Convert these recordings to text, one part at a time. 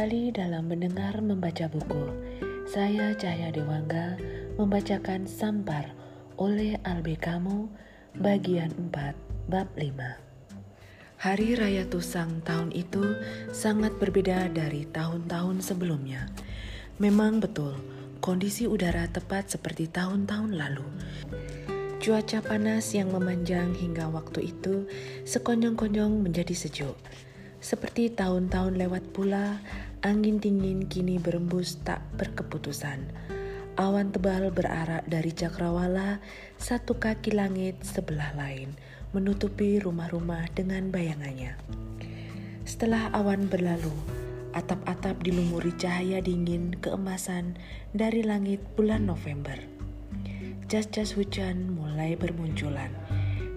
kembali dalam mendengar membaca buku. Saya Cahaya Dewangga membacakan Sampar oleh Albe Kamu bagian 4 bab 5. Hari Raya Tusang tahun itu sangat berbeda dari tahun-tahun sebelumnya. Memang betul, kondisi udara tepat seperti tahun-tahun lalu. Cuaca panas yang memanjang hingga waktu itu sekonyong-konyong menjadi sejuk. Seperti tahun-tahun lewat pula, angin dingin kini berembus tak berkeputusan. Awan tebal berarak dari cakrawala, satu kaki langit sebelah lain, menutupi rumah-rumah dengan bayangannya. Setelah awan berlalu, atap-atap dilumuri cahaya dingin keemasan dari langit bulan November. Jas-jas hujan mulai bermunculan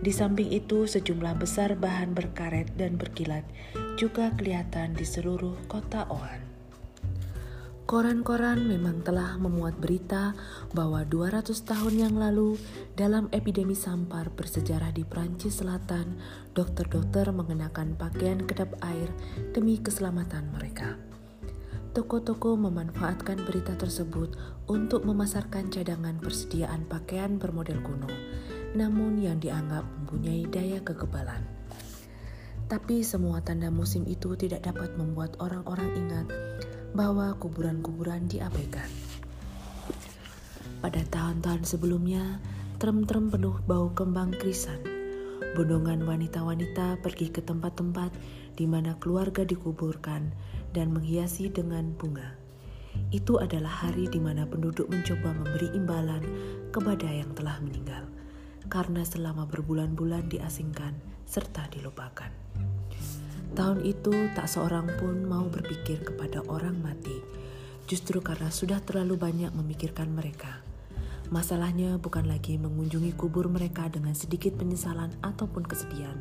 di samping itu, sejumlah besar bahan berkaret dan berkilat juga kelihatan di seluruh kota Ohan. Koran-koran memang telah memuat berita bahwa 200 tahun yang lalu dalam epidemi sampar bersejarah di Prancis Selatan, dokter-dokter mengenakan pakaian kedap air demi keselamatan mereka. Toko-toko memanfaatkan berita tersebut untuk memasarkan cadangan persediaan pakaian bermodel kuno namun yang dianggap mempunyai daya kekebalan. Tapi semua tanda musim itu tidak dapat membuat orang-orang ingat bahwa kuburan-kuburan diabaikan. Pada tahun-tahun sebelumnya, trem-trem penuh bau kembang krisan. Bondongan wanita-wanita pergi ke tempat-tempat di mana keluarga dikuburkan dan menghiasi dengan bunga. Itu adalah hari di mana penduduk mencoba memberi imbalan kepada yang telah meninggal karena selama berbulan-bulan diasingkan serta dilupakan. Tahun itu tak seorang pun mau berpikir kepada orang mati, justru karena sudah terlalu banyak memikirkan mereka. Masalahnya bukan lagi mengunjungi kubur mereka dengan sedikit penyesalan ataupun kesedihan.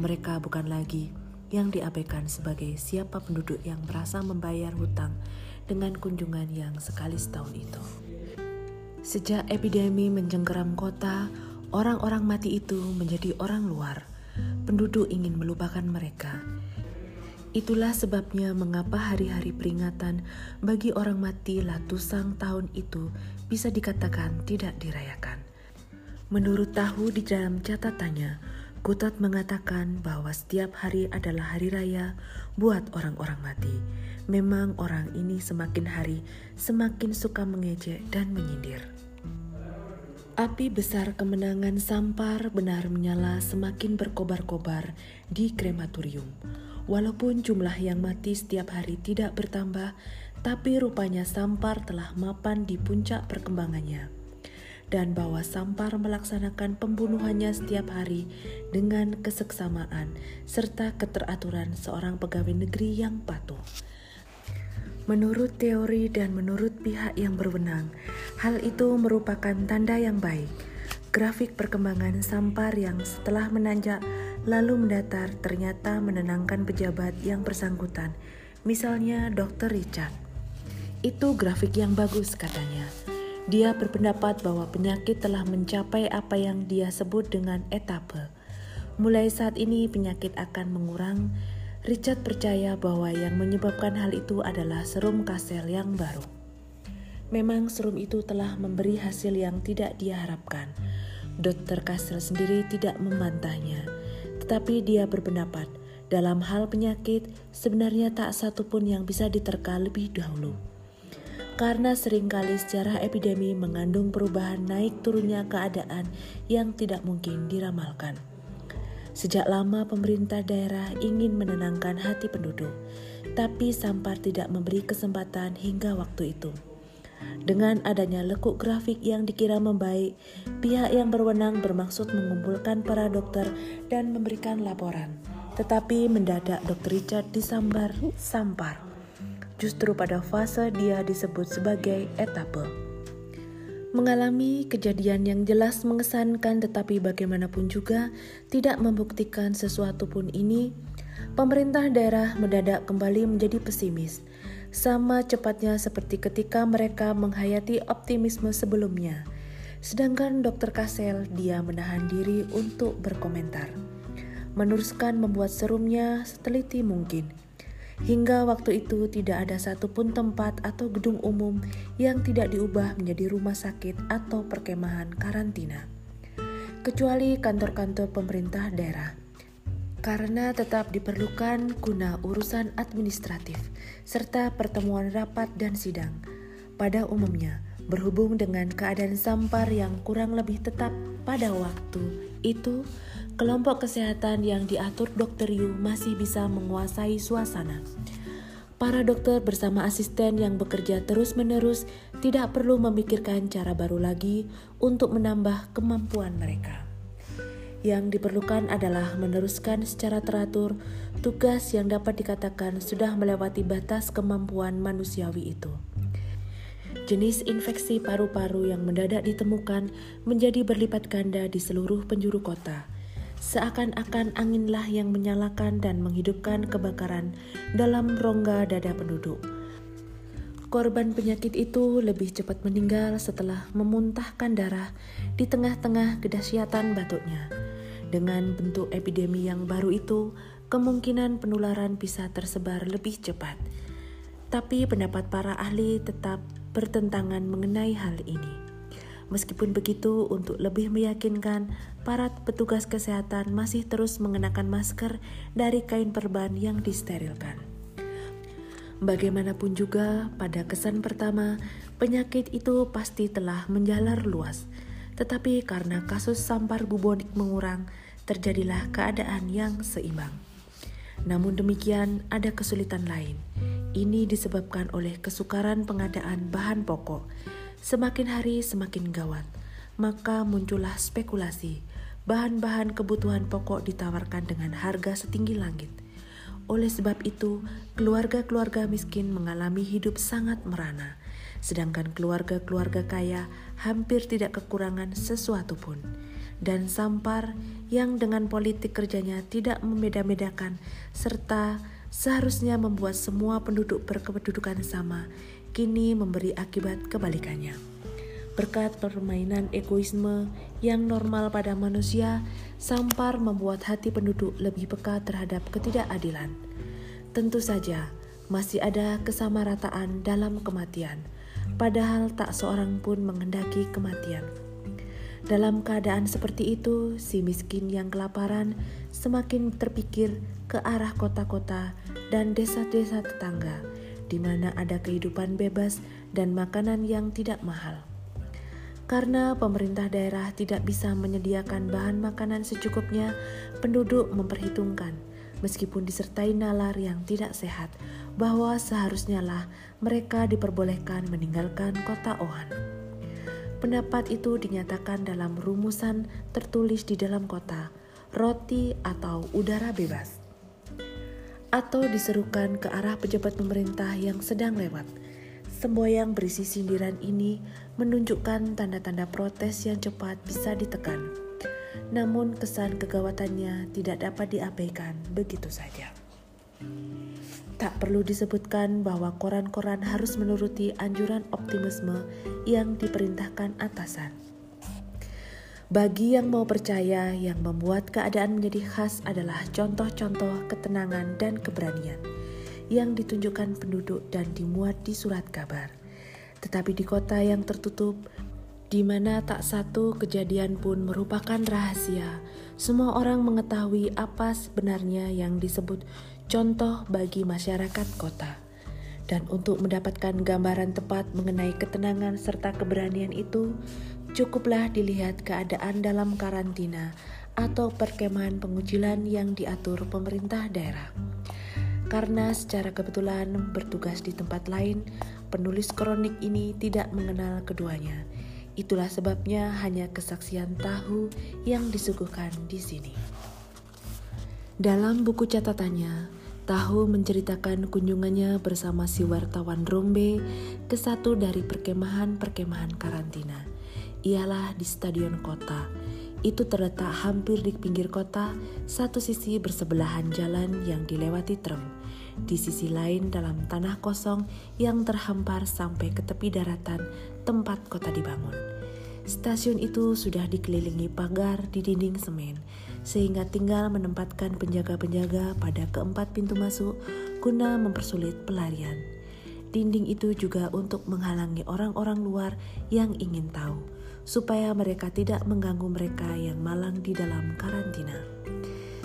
Mereka bukan lagi yang diabaikan sebagai siapa penduduk yang merasa membayar hutang dengan kunjungan yang sekali setahun itu. Sejak epidemi menjengkeram kota, Orang-orang mati itu menjadi orang luar. Penduduk ingin melupakan mereka. Itulah sebabnya mengapa hari-hari peringatan bagi orang mati Latusang tahun itu bisa dikatakan tidak dirayakan. Menurut tahu di dalam catatannya, Kutat mengatakan bahwa setiap hari adalah hari raya buat orang-orang mati. Memang orang ini semakin hari semakin suka mengejek dan menyindir. Api besar kemenangan Sampar benar menyala semakin berkobar-kobar di krematorium. Walaupun jumlah yang mati setiap hari tidak bertambah, tapi rupanya Sampar telah mapan di puncak perkembangannya. Dan bahwa Sampar melaksanakan pembunuhannya setiap hari dengan keseksamaan serta keteraturan seorang pegawai negeri yang patuh. Menurut teori dan menurut pihak yang berwenang, hal itu merupakan tanda yang baik. Grafik perkembangan sampar yang setelah menanjak lalu mendatar ternyata menenangkan pejabat yang bersangkutan, misalnya Dr. Richard. Itu grafik yang bagus katanya. Dia berpendapat bahwa penyakit telah mencapai apa yang dia sebut dengan etape. Mulai saat ini penyakit akan mengurang Richard percaya bahwa yang menyebabkan hal itu adalah serum kasel yang baru. Memang serum itu telah memberi hasil yang tidak diharapkan. Dokter Kasel sendiri tidak membantahnya, tetapi dia berpendapat dalam hal penyakit sebenarnya tak satu pun yang bisa diterka lebih dahulu. Karena sering kali sejarah epidemi mengandung perubahan naik turunnya keadaan yang tidak mungkin diramalkan. Sejak lama pemerintah daerah ingin menenangkan hati penduduk, tapi Sampar tidak memberi kesempatan hingga waktu itu. Dengan adanya lekuk grafik yang dikira membaik, pihak yang berwenang bermaksud mengumpulkan para dokter dan memberikan laporan. Tetapi mendadak Dr. Richard disambar Sampar. Justru pada fase dia disebut sebagai etape. Mengalami kejadian yang jelas mengesankan tetapi bagaimanapun juga tidak membuktikan sesuatu pun ini, pemerintah daerah mendadak kembali menjadi pesimis, sama cepatnya seperti ketika mereka menghayati optimisme sebelumnya. Sedangkan Dr. Kasel dia menahan diri untuk berkomentar. Meneruskan membuat serumnya seteliti mungkin. Hingga waktu itu tidak ada satupun tempat atau gedung umum yang tidak diubah menjadi rumah sakit atau perkemahan karantina. Kecuali kantor-kantor pemerintah daerah. Karena tetap diperlukan guna urusan administratif serta pertemuan rapat dan sidang. Pada umumnya, berhubung dengan keadaan sampar yang kurang lebih tetap pada waktu itu, kelompok kesehatan yang diatur Dr. Yu masih bisa menguasai suasana. Para dokter bersama asisten yang bekerja terus-menerus tidak perlu memikirkan cara baru lagi untuk menambah kemampuan mereka. Yang diperlukan adalah meneruskan secara teratur tugas yang dapat dikatakan sudah melewati batas kemampuan manusiawi itu. Jenis infeksi paru-paru yang mendadak ditemukan menjadi berlipat ganda di seluruh penjuru kota Seakan-akan anginlah yang menyalakan dan menghidupkan kebakaran dalam rongga dada penduduk. Korban penyakit itu lebih cepat meninggal setelah memuntahkan darah di tengah-tengah kedahsyatan batuknya. Dengan bentuk epidemi yang baru itu, kemungkinan penularan bisa tersebar lebih cepat. Tapi pendapat para ahli tetap bertentangan mengenai hal ini. Meskipun begitu, untuk lebih meyakinkan, para petugas kesehatan masih terus mengenakan masker dari kain perban yang disterilkan. Bagaimanapun juga, pada kesan pertama, penyakit itu pasti telah menjalar luas. Tetapi karena kasus sampar bubonik mengurang, terjadilah keadaan yang seimbang. Namun demikian, ada kesulitan lain. Ini disebabkan oleh kesukaran pengadaan bahan pokok Semakin hari semakin gawat, maka muncullah spekulasi. Bahan-bahan kebutuhan pokok ditawarkan dengan harga setinggi langit. Oleh sebab itu, keluarga-keluarga miskin mengalami hidup sangat merana, sedangkan keluarga-keluarga kaya hampir tidak kekurangan sesuatu pun. Dan Sampar yang dengan politik kerjanya tidak membeda-bedakan serta seharusnya membuat semua penduduk berkedudukan sama, kini memberi akibat kebalikannya. Berkat permainan egoisme yang normal pada manusia, Sampar membuat hati penduduk lebih peka terhadap ketidakadilan. Tentu saja, masih ada kesamarataan dalam kematian, padahal tak seorang pun menghendaki kematian. Dalam keadaan seperti itu, si miskin yang kelaparan semakin terpikir ke arah kota-kota dan desa-desa tetangga di mana ada kehidupan bebas dan makanan yang tidak mahal. Karena pemerintah daerah tidak bisa menyediakan bahan makanan secukupnya, penduduk memperhitungkan, meskipun disertai nalar yang tidak sehat, bahwa seharusnya lah mereka diperbolehkan meninggalkan kota Ohan. Pendapat itu dinyatakan dalam rumusan tertulis di dalam kota, roti atau udara bebas atau diserukan ke arah pejabat pemerintah yang sedang lewat. Semboyang berisi sindiran ini menunjukkan tanda-tanda protes yang cepat bisa ditekan. Namun kesan kegawatannya tidak dapat diabaikan begitu saja. Tak perlu disebutkan bahwa koran-koran harus menuruti anjuran optimisme yang diperintahkan atasan. Bagi yang mau percaya, yang membuat keadaan menjadi khas adalah contoh-contoh ketenangan dan keberanian yang ditunjukkan penduduk dan dimuat di surat kabar. Tetapi di kota yang tertutup, di mana tak satu kejadian pun merupakan rahasia, semua orang mengetahui apa sebenarnya yang disebut contoh bagi masyarakat kota. Dan untuk mendapatkan gambaran tepat mengenai ketenangan serta keberanian itu, Cukuplah dilihat keadaan dalam karantina atau perkemahan pengucilan yang diatur pemerintah daerah. Karena secara kebetulan bertugas di tempat lain, penulis kronik ini tidak mengenal keduanya. Itulah sebabnya hanya kesaksian tahu yang disuguhkan di sini. Dalam buku catatannya, Tahu menceritakan kunjungannya bersama si wartawan Rombe ke satu dari perkemahan-perkemahan karantina ialah di stadion kota. Itu terletak hampir di pinggir kota, satu sisi bersebelahan jalan yang dilewati trem, di sisi lain dalam tanah kosong yang terhampar sampai ke tepi daratan tempat kota dibangun. Stasiun itu sudah dikelilingi pagar di dinding semen, sehingga tinggal menempatkan penjaga-penjaga pada keempat pintu masuk guna mempersulit pelarian. Dinding itu juga untuk menghalangi orang-orang luar yang ingin tahu, supaya mereka tidak mengganggu mereka yang malang di dalam karantina.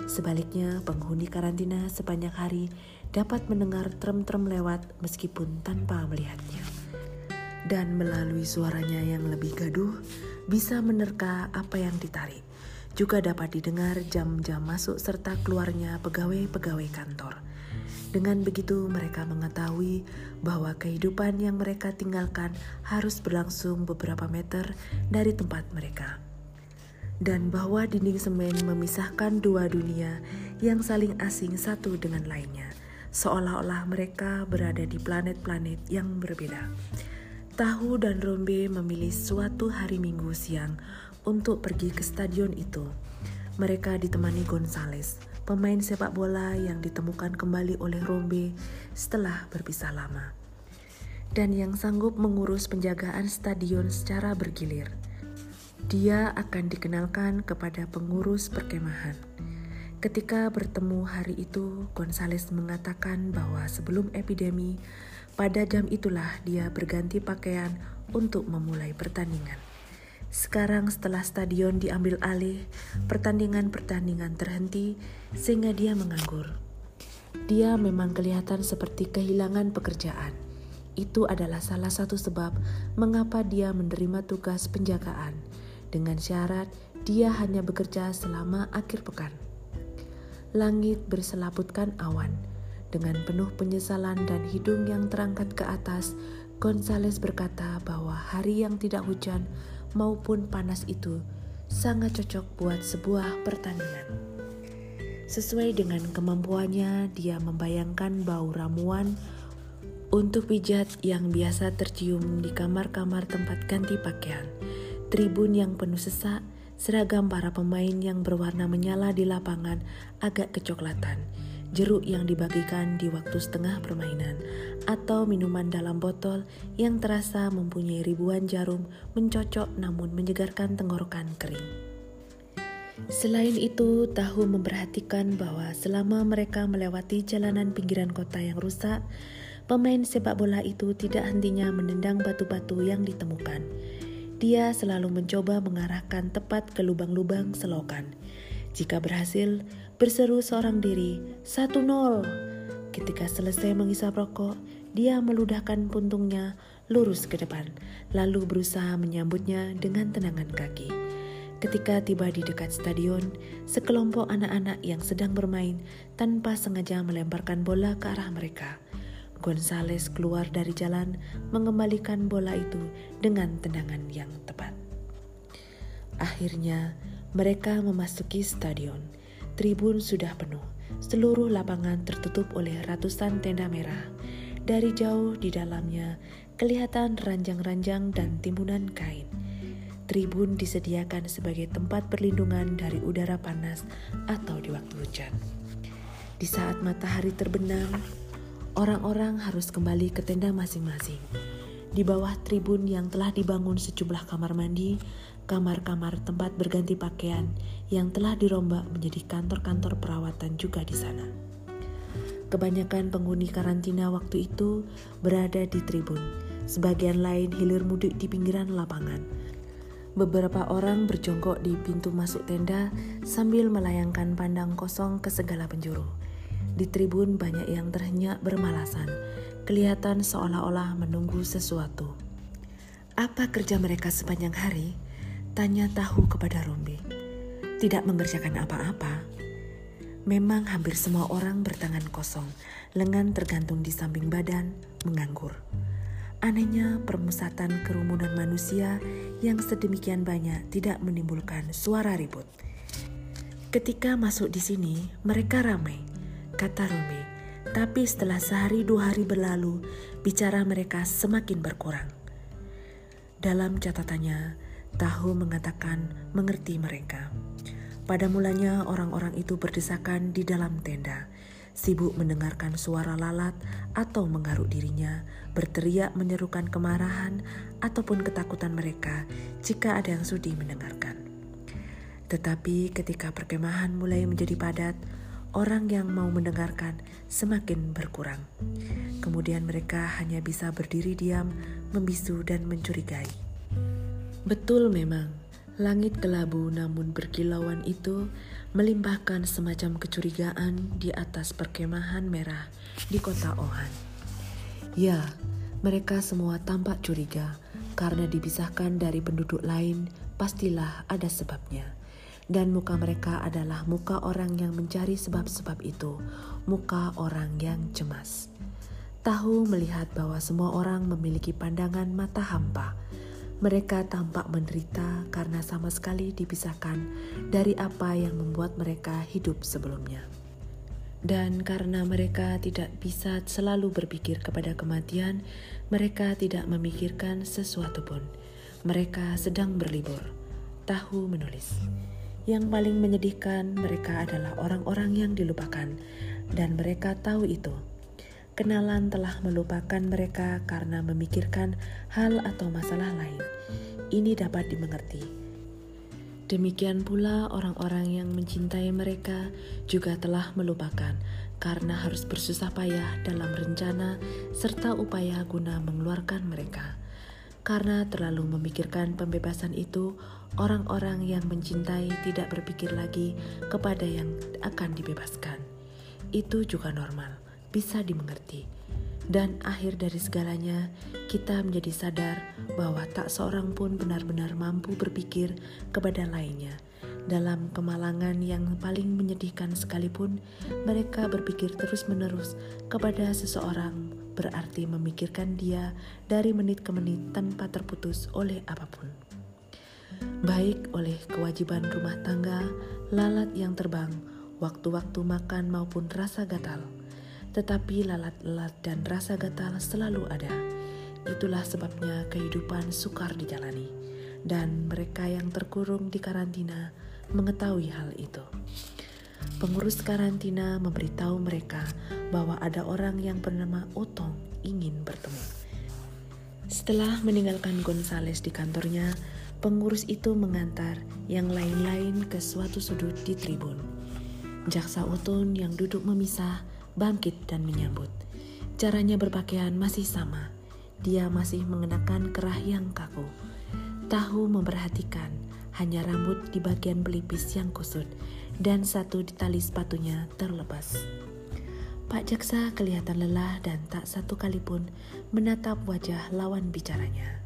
Sebaliknya, penghuni karantina sepanjang hari dapat mendengar trem-trem lewat meskipun tanpa melihatnya dan melalui suaranya yang lebih gaduh bisa menerka apa yang ditarik. Juga dapat didengar jam-jam masuk serta keluarnya pegawai-pegawai kantor. Dengan begitu mereka mengetahui bahwa kehidupan yang mereka tinggalkan harus berlangsung beberapa meter dari tempat mereka. Dan bahwa dinding semen memisahkan dua dunia yang saling asing satu dengan lainnya, seolah-olah mereka berada di planet-planet yang berbeda. Tahu dan Rombe memilih suatu hari Minggu siang untuk pergi ke stadion itu. Mereka ditemani Gonzales, pemain sepak bola yang ditemukan kembali oleh Rombe setelah berpisah lama. Dan yang sanggup mengurus penjagaan stadion secara bergilir. Dia akan dikenalkan kepada pengurus perkemahan. Ketika bertemu hari itu, Gonzales mengatakan bahwa sebelum epidemi, pada jam itulah dia berganti pakaian untuk memulai pertandingan. Sekarang setelah stadion diambil alih, pertandingan-pertandingan terhenti sehingga dia menganggur. Dia memang kelihatan seperti kehilangan pekerjaan. Itu adalah salah satu sebab mengapa dia menerima tugas penjagaan dengan syarat dia hanya bekerja selama akhir pekan. Langit berselaputkan awan dengan penuh penyesalan dan hidung yang terangkat ke atas, Gonzales berkata bahwa hari yang tidak hujan maupun panas itu sangat cocok buat sebuah pertandingan. Sesuai dengan kemampuannya, dia membayangkan bau ramuan untuk pijat yang biasa tercium di kamar-kamar tempat ganti pakaian, tribun yang penuh sesak, seragam para pemain yang berwarna menyala di lapangan agak kecoklatan, jeruk yang dibagikan di waktu setengah permainan, atau minuman dalam botol yang terasa mempunyai ribuan jarum mencocok namun menyegarkan tenggorokan kering. Selain itu, Tahu memperhatikan bahwa selama mereka melewati jalanan pinggiran kota yang rusak, pemain sepak bola itu tidak hentinya menendang batu-batu yang ditemukan. Dia selalu mencoba mengarahkan tepat ke lubang-lubang selokan. Jika berhasil, berseru seorang diri, satu nol. Ketika selesai mengisap rokok, dia meludahkan puntungnya lurus ke depan, lalu berusaha menyambutnya dengan tenangan kaki. Ketika tiba di dekat stadion, sekelompok anak-anak yang sedang bermain tanpa sengaja melemparkan bola ke arah mereka. Gonzales keluar dari jalan, mengembalikan bola itu dengan tendangan yang tepat. Akhirnya, mereka memasuki stadion. Tribun sudah penuh. Seluruh lapangan tertutup oleh ratusan tenda merah. Dari jauh di dalamnya kelihatan ranjang-ranjang dan timbunan kain. Tribun disediakan sebagai tempat perlindungan dari udara panas atau di waktu hujan. Di saat matahari terbenam, orang-orang harus kembali ke tenda masing-masing. Di bawah tribun yang telah dibangun sejumlah kamar mandi, kamar-kamar tempat berganti pakaian yang telah dirombak menjadi kantor-kantor perawatan juga di sana. Kebanyakan penghuni karantina waktu itu berada di tribun, sebagian lain hilir mudik di pinggiran lapangan. Beberapa orang berjongkok di pintu masuk tenda sambil melayangkan pandang kosong ke segala penjuru. Di tribun banyak yang terhenyak bermalasan, kelihatan seolah-olah menunggu sesuatu. Apa kerja mereka sepanjang hari? Tanya tahu kepada Rombe. Tidak mengerjakan apa-apa. Memang hampir semua orang bertangan kosong, lengan tergantung di samping badan, menganggur. Anehnya permusatan kerumunan manusia yang sedemikian banyak tidak menimbulkan suara ribut. Ketika masuk di sini, mereka ramai, kata Rombe. Tapi setelah sehari dua hari berlalu, bicara mereka semakin berkurang. Dalam catatannya, Tahu mengatakan mengerti mereka. Pada mulanya orang-orang itu berdesakan di dalam tenda. sibuk mendengarkan suara lalat atau menggaruk dirinya, berteriak menyerukan kemarahan ataupun ketakutan mereka jika ada yang sudi mendengarkan. Tetapi ketika perkemahan mulai menjadi padat, orang yang mau mendengarkan semakin berkurang. Kemudian mereka hanya bisa berdiri diam, membisu dan mencurigai. Betul memang, langit kelabu namun berkilauan itu melimpahkan semacam kecurigaan di atas perkemahan merah di kota Ohan. Ya, mereka semua tampak curiga karena dipisahkan dari penduduk lain, pastilah ada sebabnya dan muka mereka adalah muka orang yang mencari sebab-sebab itu, muka orang yang cemas. Tahu melihat bahwa semua orang memiliki pandangan mata hampa. Mereka tampak menderita karena sama sekali dipisahkan dari apa yang membuat mereka hidup sebelumnya. Dan karena mereka tidak bisa selalu berpikir kepada kematian, mereka tidak memikirkan sesuatu pun. Mereka sedang berlibur. Tahu menulis. Yang paling menyedihkan, mereka adalah orang-orang yang dilupakan, dan mereka tahu itu. Kenalan telah melupakan mereka karena memikirkan hal atau masalah lain. Ini dapat dimengerti. Demikian pula orang-orang yang mencintai mereka juga telah melupakan karena harus bersusah payah dalam rencana serta upaya guna mengeluarkan mereka. Karena terlalu memikirkan pembebasan itu, orang-orang yang mencintai tidak berpikir lagi kepada yang akan dibebaskan. Itu juga normal, bisa dimengerti. Dan akhir dari segalanya, kita menjadi sadar bahwa tak seorang pun benar-benar mampu berpikir kepada lainnya. Dalam kemalangan yang paling menyedihkan sekalipun, mereka berpikir terus-menerus kepada seseorang berarti memikirkan dia dari menit ke menit tanpa terputus oleh apa pun. Baik oleh kewajiban rumah tangga, lalat yang terbang, waktu-waktu makan maupun rasa gatal. Tetapi lalat-lalat dan rasa gatal selalu ada. Itulah sebabnya kehidupan sukar dijalani. Dan mereka yang terkurung di karantina mengetahui hal itu. Pengurus karantina memberitahu mereka bahwa ada orang yang bernama Otong ingin bertemu. Setelah meninggalkan Gonzales di kantornya, pengurus itu mengantar yang lain-lain ke suatu sudut di tribun. Jaksa Oton yang duduk memisah bangkit dan menyambut. Caranya berpakaian masih sama. Dia masih mengenakan kerah yang kaku. Tahu memperhatikan hanya rambut di bagian pelipis yang kusut dan satu di tali sepatunya terlepas. Pak Jaksa kelihatan lelah dan tak satu kali pun menatap wajah lawan bicaranya.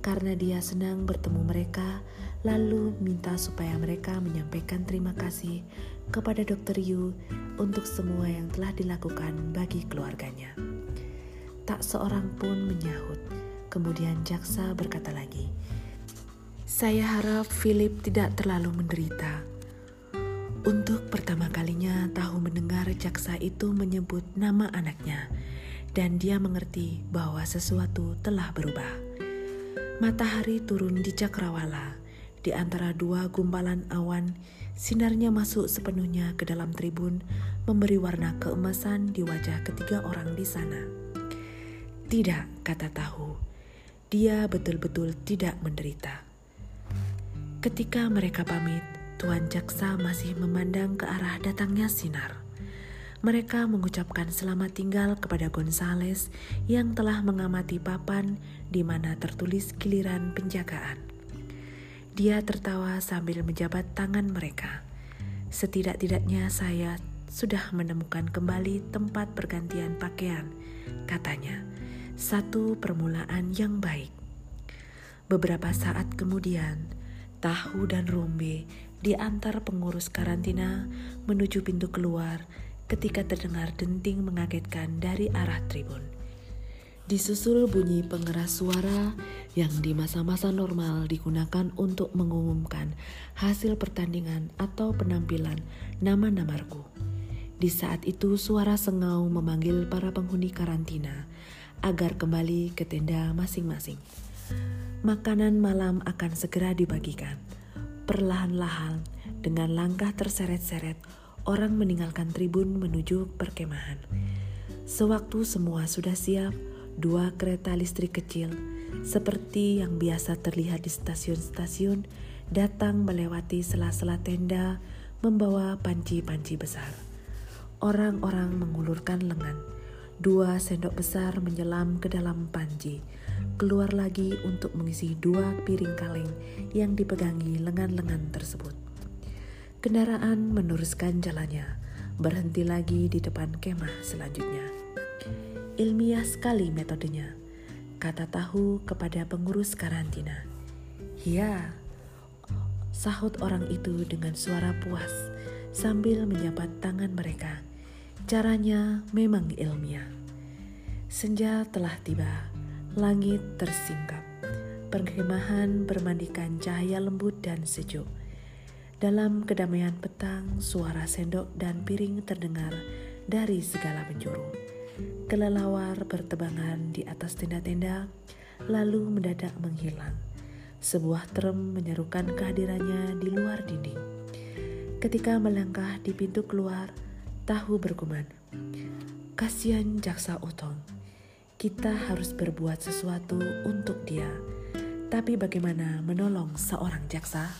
Karena dia senang bertemu mereka, lalu minta supaya mereka menyampaikan terima kasih kepada Dr. Yu untuk semua yang telah dilakukan bagi keluarganya. Tak seorang pun menyahut. Kemudian Jaksa berkata lagi, "Saya harap Philip tidak terlalu menderita." Untuk pertama kalinya tahu mendengar jaksa itu menyebut nama anaknya dan dia mengerti bahwa sesuatu telah berubah. Matahari turun di cakrawala di antara dua gumpalan awan sinarnya masuk sepenuhnya ke dalam tribun memberi warna keemasan di wajah ketiga orang di sana. Tidak, kata tahu, dia betul-betul tidak menderita. Ketika mereka pamit, Tuan Jaksa masih memandang ke arah datangnya sinar. Mereka mengucapkan selamat tinggal kepada Gonzales yang telah mengamati papan di mana tertulis giliran penjagaan. Dia tertawa sambil menjabat tangan mereka. Setidak-tidaknya saya sudah menemukan kembali tempat pergantian pakaian, katanya. Satu permulaan yang baik. Beberapa saat kemudian, tahu dan rombe di antar pengurus karantina menuju pintu keluar ketika terdengar denting mengagetkan dari arah tribun. Disusul bunyi pengeras suara yang di masa-masa normal digunakan untuk mengumumkan hasil pertandingan atau penampilan nama-namarku. Di saat itu suara sengau memanggil para penghuni karantina agar kembali ke tenda masing-masing. Makanan malam akan segera dibagikan. Perlahan-lahan, dengan langkah terseret-seret, orang meninggalkan tribun menuju perkemahan. Sewaktu semua sudah siap, dua kereta listrik kecil, seperti yang biasa terlihat di stasiun-stasiun, datang melewati sela-sela tenda membawa panci-panci besar. Orang-orang mengulurkan lengan. Dua sendok besar menyelam ke dalam panci, keluar lagi untuk mengisi dua piring kaleng yang dipegangi lengan-lengan tersebut. Kendaraan meneruskan jalannya, berhenti lagi di depan kemah selanjutnya. Ilmiah sekali metodenya, kata tahu kepada pengurus karantina. Ya, sahut orang itu dengan suara puas sambil menyapat tangan mereka. Caranya memang ilmiah. Senja telah tiba, langit tersingkap. Perkemahan bermandikan cahaya lembut dan sejuk. Dalam kedamaian petang, suara sendok dan piring terdengar dari segala penjuru. Kelelawar bertebangan di atas tenda-tenda, lalu mendadak menghilang sebuah trem menyerukan kehadirannya di luar dinding. Ketika melangkah di pintu keluar, tahu berkuman. Kasihan jaksa Utong. Kita harus berbuat sesuatu untuk dia. Tapi bagaimana menolong seorang jaksa?